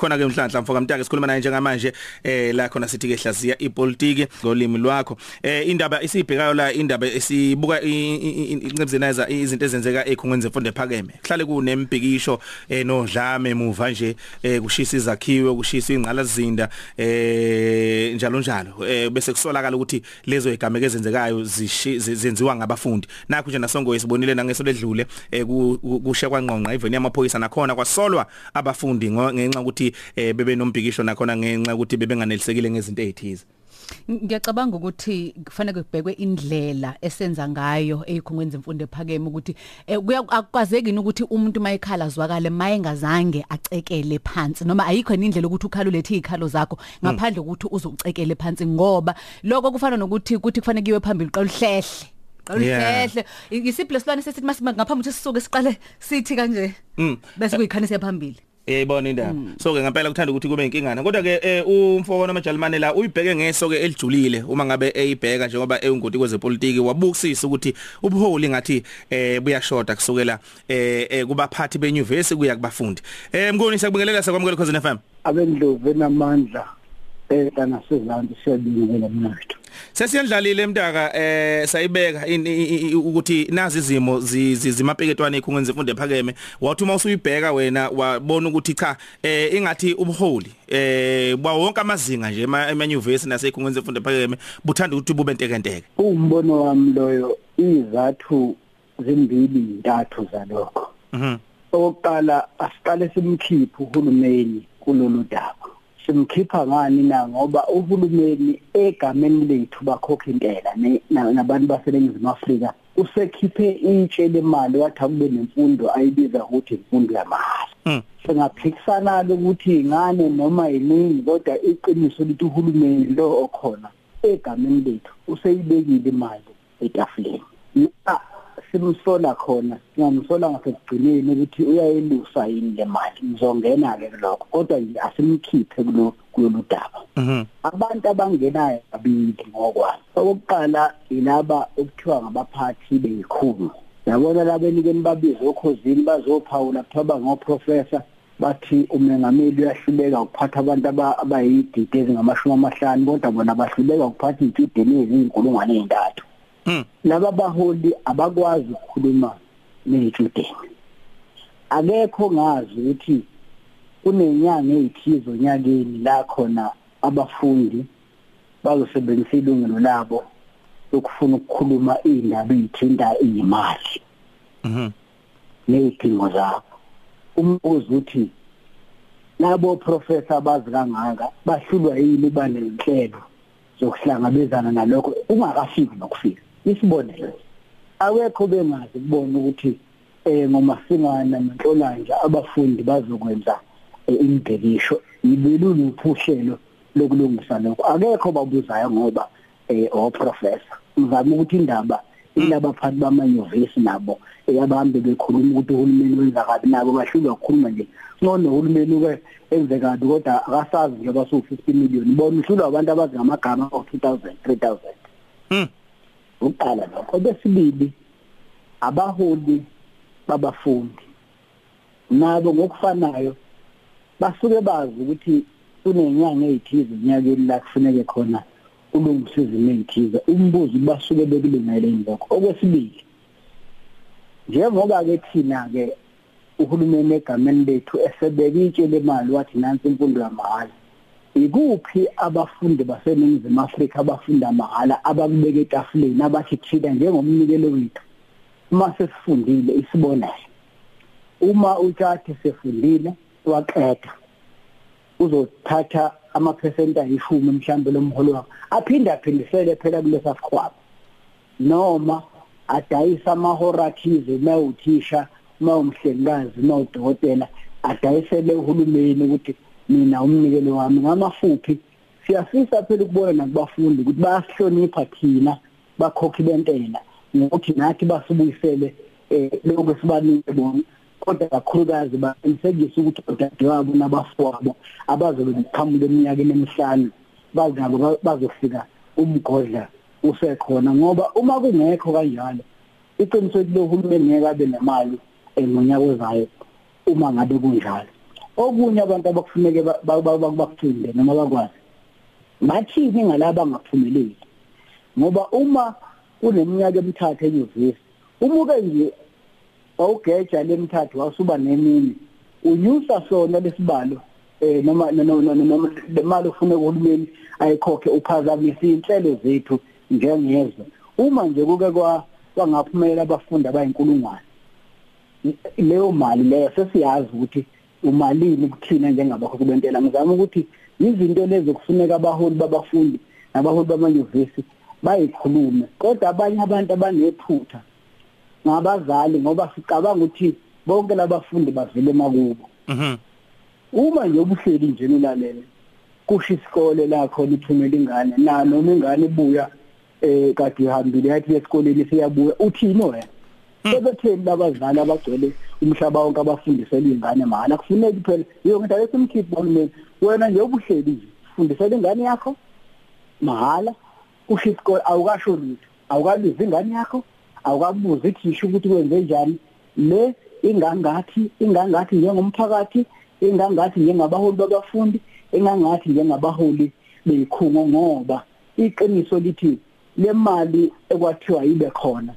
khona ke umhlanhla mfoka mtaka sikhuluma naye njengamanje eh la khona sithi ke hlaziya ipolitiki ngolimi lwakho. Eh indaba isibhekayo la indaba esibuka incebzenizer izinto ezenzeka ekhongweni zemfundo ephakeme. Kuhlale kunembhikisho eh nodlame muva nje eh kushisa izakhiwe kushisa ingqalazinda eh njalo njalo. Eh bese kusolakala ukuthi lezo igameke ezenzekayo zenziwa ngabafundi. Nakho nje nasongo isibonile nangeso ledlule eh kushe kwangqongqa even yamaphoyisa nakhona kwasolwa abafundi ngenxa ukuthi eh bebe nombhikisho nakhona ngenxa ukuthi bebenganelisekile ngezinto ezithize ngiyacabanga ukuthi kufanele kubhekwe indlela esenza ngayo eyikhongweni zemfundo ephakeme ukuthi kuyakwazeki ukuthi umuntu mayekhala zwakale mayengazange acekele phansi noma ayikho indlela ukuthi ukhala ulethe izikhalo zakho ngaphandle kokuthi uzucekele phansi ngoba lokho kufana nokuthi kuthi kufanele kiwe phambili qala uhlehle Oluhle. Isiphi lesilwane sesithi masibe ngaphambi ukuthi sisuke siqale sithi kanje. Bese kuyikhanisa phambili. Yeyibona indaba. So ke ngempela kuthanda ukuthi kube inkingana. Kodwa ke umfoko noMajalimane la uyibheke ngeso ke elijulile uma ngabe eyibheka njengoba eyingoti kwezepolitiki wabukisisa ukuthi ubuholi ngathi eh buyashoda kusukela eh kubaphathi benyuvesi kuya kubafundi. Eh mngoni siyakubingelela sakwamukela khona FM. Abendlovu enamandla eh nasezansi siyabingelela mnatho. Sesiyandlalile emntaka eh sayibeka ukuthi nazi izimo zimapeketwane ekhungweni zemfundo ephakeme. Wathi uma usuyibheka wena wabona ukuthi cha eh ingathi ubuholi eh ba wonke amazinga nje emanyuvesi nasekhungweni zemfundo ephakeme buthanda ukuthi bube ntekenteke. Umbono wami loyo izathu zimbili intathu zalokho. Mhm. Oqala asiqale simkhiphe uhulumeni kulolu daba. Simkhipha ngani na? Ngoba uhulumeni egameni lethu bakhokha intela nabantu baseNingizimu Afrika usekhiphe itshe lemali wathi akube nemfundo ayibiza ukuthi imfundo yamahhala. Singaphikisana ukuthi ingane noma yiningi kodwa iqiniso lithi uhulumeni lo okhona egameni lethu useyibekile imali etafuleni. Simsola khona singamsola ngasekugcineni ukuthi uyayelusa yini le mali. Ngizongena ke lokho kodwa nje asimkhiphe kulo kulolu daba. Mhm. Abantu abangenayo abili ngokwani okokuqala ilaba ekuthiwa ngabaphathi beyikhulu yabona labenikeni babize okhosini bazophawula kuthiwa bangoprofessor bathi umengameli uyahluleka ukuphatha abantu abayidide ezingamashumi amahlanu kodwa bona bahluleka ukuphatha iy'tudeni eziyizinkulungwane ey'ntathu. Laba baholi abakwazi ukukhuluma nezitudeni akekho ngazi ukuthi kunenyanga ezithizo nyakeni la khona abafundi bazosebenzisa ilungelo labo lokufuna ukukhuluma indaba ezithinta imali mhm nezidingo zabo umbuzo uthi labo professor abazi kangaka bahlulwa yini banenhlelo zokuhlangabezana nalokho ungakafiki nokufika. Isibonelo awekho bengazi kubona ukuthi eh ngomasingana nenhlolanja abafundi bazokwenza imbhekisho ibelulu uphuhlelo lokulungisa lokho. Akekho babuzayo ngoba eh o professor ngizama ukuthi indaba ilabaphathi bamanyuvesi nabo eyabahambe bekhuluma ukuthi uhulumeni wenza kabi nabo bahlulwa ukukhuluma nje. Ngcono uhulumeni ke enze kabi kodwa akasazi nje basu 50 million. Bona uhlulwa abantu abazi ngamagama of 2000 3000 mhm uqala lokho. Besibili abaholi babafundi. Nabo ngokufanayo basuke bazi ukuthi kunenyanga ezithize enyakeni la kufuneke khona ulungisa izimo ezithize umbuzo basuke bekulungele lokho. Okwesibili njengoba ke thina ke uhulumeni egameni lethu esebeka itshe lemali wathi nansi imfundo yamahhala ikuphi abafundi baseNingizimu Afrika abafunda mahala abakubeka etafuleni abathi thina njengomnikelo wethu uma sesifundile isibonelo uma uthathe sefundile waqeda uzothatha amaphesenti ayishumi mhlambe lomholo wakho aphinda aphindisele phela kulesa sikhwama noma adayisa amahora athize mawuthisha mawumhlengikazi mawudokotela adayisele uhulumeni ukuthi mina umnikelo wami ngamafuphi. Siyafisa phela ukubona nakubafundi ukuthi bayasihlonipha thina bakhokhi bentela ngokuthi nathi basubuyisele eh lokho sibanike bona. Kodwa kakhulukazi baqinisekise ukuthi odadewabo nabafowabo abazobe beqhamuka eminyakeni emihlanu bazabo bazofika umgodla usekhona ngoba uma kungekho kanjalo iqiniso lo hulumeni ngeke abe nemali ngonyaka ozayo uma ngabe kunjalo. Okunye abantu abakufuneke bakufunde noma bakwazi bathini ngalaba angaphumeleli ngoba uma kuneminyaka emithathu enyuvesi umuke nje awugeja lemithathu wasuba nemini unyusa sona lesibalo eh noma noma lemali ufuna uhulumeni ayikhokhe uphazamisa inhlelo zethu njengezwe uma nje kuke kwa kwangaphumelela abafundi abayinkulungwane leyo mali leyo sesiyazi ukuthi umalini kuthina njengabakhokhi bentela ngizama ukuthi izinto lezi kufuneka abaholi babafundi nabaholi bamanyuvesi bayikhulume. Kodwa abanye abantu abanephutha ngabazali ngoba sicabanga ukuthi bonke labafundi bavile makubo. Mhm. Uma nje ubuhleli nje ulalele kusho isikole lakho lithumela ingane na noma ingane ibuya eh kade ihambile yathi esikoleni siyabuya uthini wena? Sebetheni labazali abagcwele umhlaba wonke abafundisela ingane mahala kufuneki phela yonke into lesimkhiphi bolumeni wena nje ubuhleli nje fundisela ingane yakho mahala. Kusho isikole awukasho lutho. Awukabiza ingane yakho awukabuza ithisha ukuthi kwenze njani. Le ingangathi ingangathi njengomphakathi ingangathi njengabaholi babafundi engangathi njengabaholi beyikhungo ngoba iqiniso lithi le mali ekwathiwa ibe khona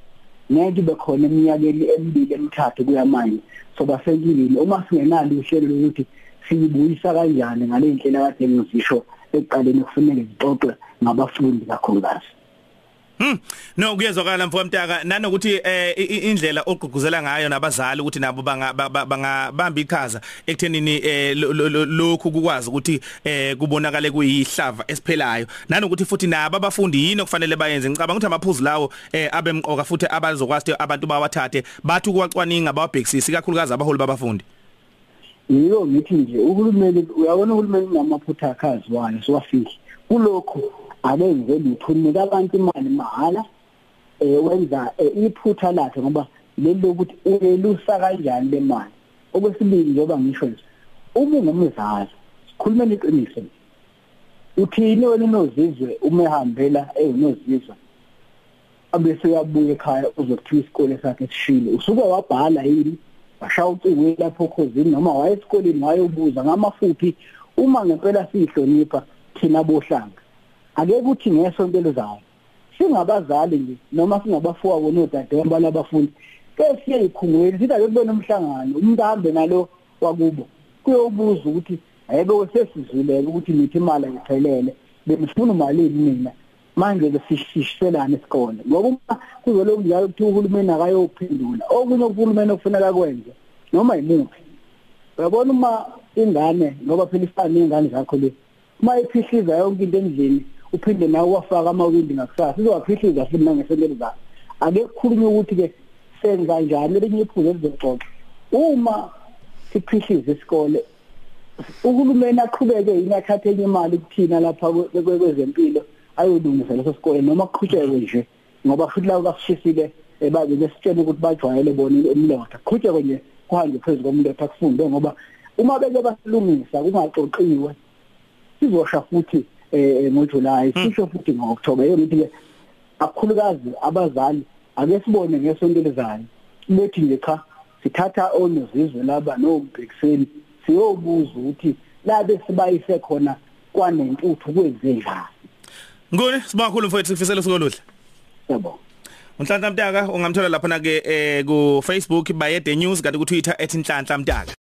ngeke ibe khona eminyakeni emibili emithathu kuyamanje. So basekilile uma singenalo uhlelo lokuthi siyibuyisa kanjani ngale ndlela kade ngizisho ekuqaleni kufanele zixoxe ngabafundi kakhulukazi Hmm. No kuyezwakala mfowethu mtaka. Nanokuthi eh indlela ogqugquzela ngayo nabazali ukuthi nabo bangabamba iqhaza ekuthenini eh lokhu kukwazi ukuthi eh kubonakale kuyihlava esiphelayo. Nanokuthi futhi nabo abafundi yini okufanele bayenze? Ngicabanga ukuthi amaphuzu lawo eh abemqoka futhi abazokwazi abantu bawathathe bathi ukuwacwaninga abawabhekisisi kakhulukazi abaholi babafundi. Yilo ngithi nje uhulumeni uyabona uhulumeni unamaphutha akhazi wayo siwafihli kulokho abenze lutho unika abantu imali mahala eh wenza iphutha lakhe ngoba lelo ukuthi uyelusa kanjani le mali. Okwesibili njengoba ngisho nje uma ungumzali sikhulumeni iqiniso uthini wena unozizwe uma ehambela eyinozizwe abese uyabuya ekhaya uzokuthiwa isikole sakhe sishile usuke wabhala yini? Washaya ucingo lapho khosini noma waye esikoleni wayobuza ngamafuphi? Uma ngempela sihlonipha thina bohlanga ake kuthi ngesonto elizayo singabazali nje noma singabafuwa wona odade balabafundi ke siye ikhungweni sithi ake kubona umhlangano umuntu ahambe nalo wakubo kuyobuza ukuthi ayebe sesizuleke ukuthi nithi imali ayiphelele bengifuna imali mina? Manje ke sishishelana esikole ngoba uma kuzoloku njalo ukuthi uhulumeni akayophendula okunye uhulumeni okufanele kwenze noma yimuphi uyabona uma ingane ngoba phela ifana nengane zakho le uma iphihliza yonke into endlini uphinde nawe wafaka amawindi ngakusasa. Izowaphihliza futhi nangesentelo zakho ake kukhulunywe ukuthi ke senza kanjani elinye iphuzu elizoxoxa. Uma siphihliza isikole uhulumeni aqhubeke yini athathe enye imali kuthina lapha kwezempilo ayolungisa leso sikole noma kuqhutshekwe nje ngoba futhi lawo kasishisile babe besitshela ukuthi bajwayele bona umlotha kuqhutshekwe nje kuhambe phezulu komlotha kufunde ngoba uma beke basilungisa kungaxoxiwe sizosha futhi eh ngoJuly sisho futhi ngoOctober yona ukuthi ke akukhulukazi abazali ake sibone ngesonto elizayo. Bethi nje cha sithatha onozizwe laba nombhekiseni siyobuza ukuthi labe sibayise khona kwanentuthu kwenze njani Ngone sibakhulu mfowethu sifisela sikoluhle yebo Unhlanhla Mtaka ungamthola lapha na ke eh ku Facebook bayede news kanti ku Twitter @nhlanhla Mtaka.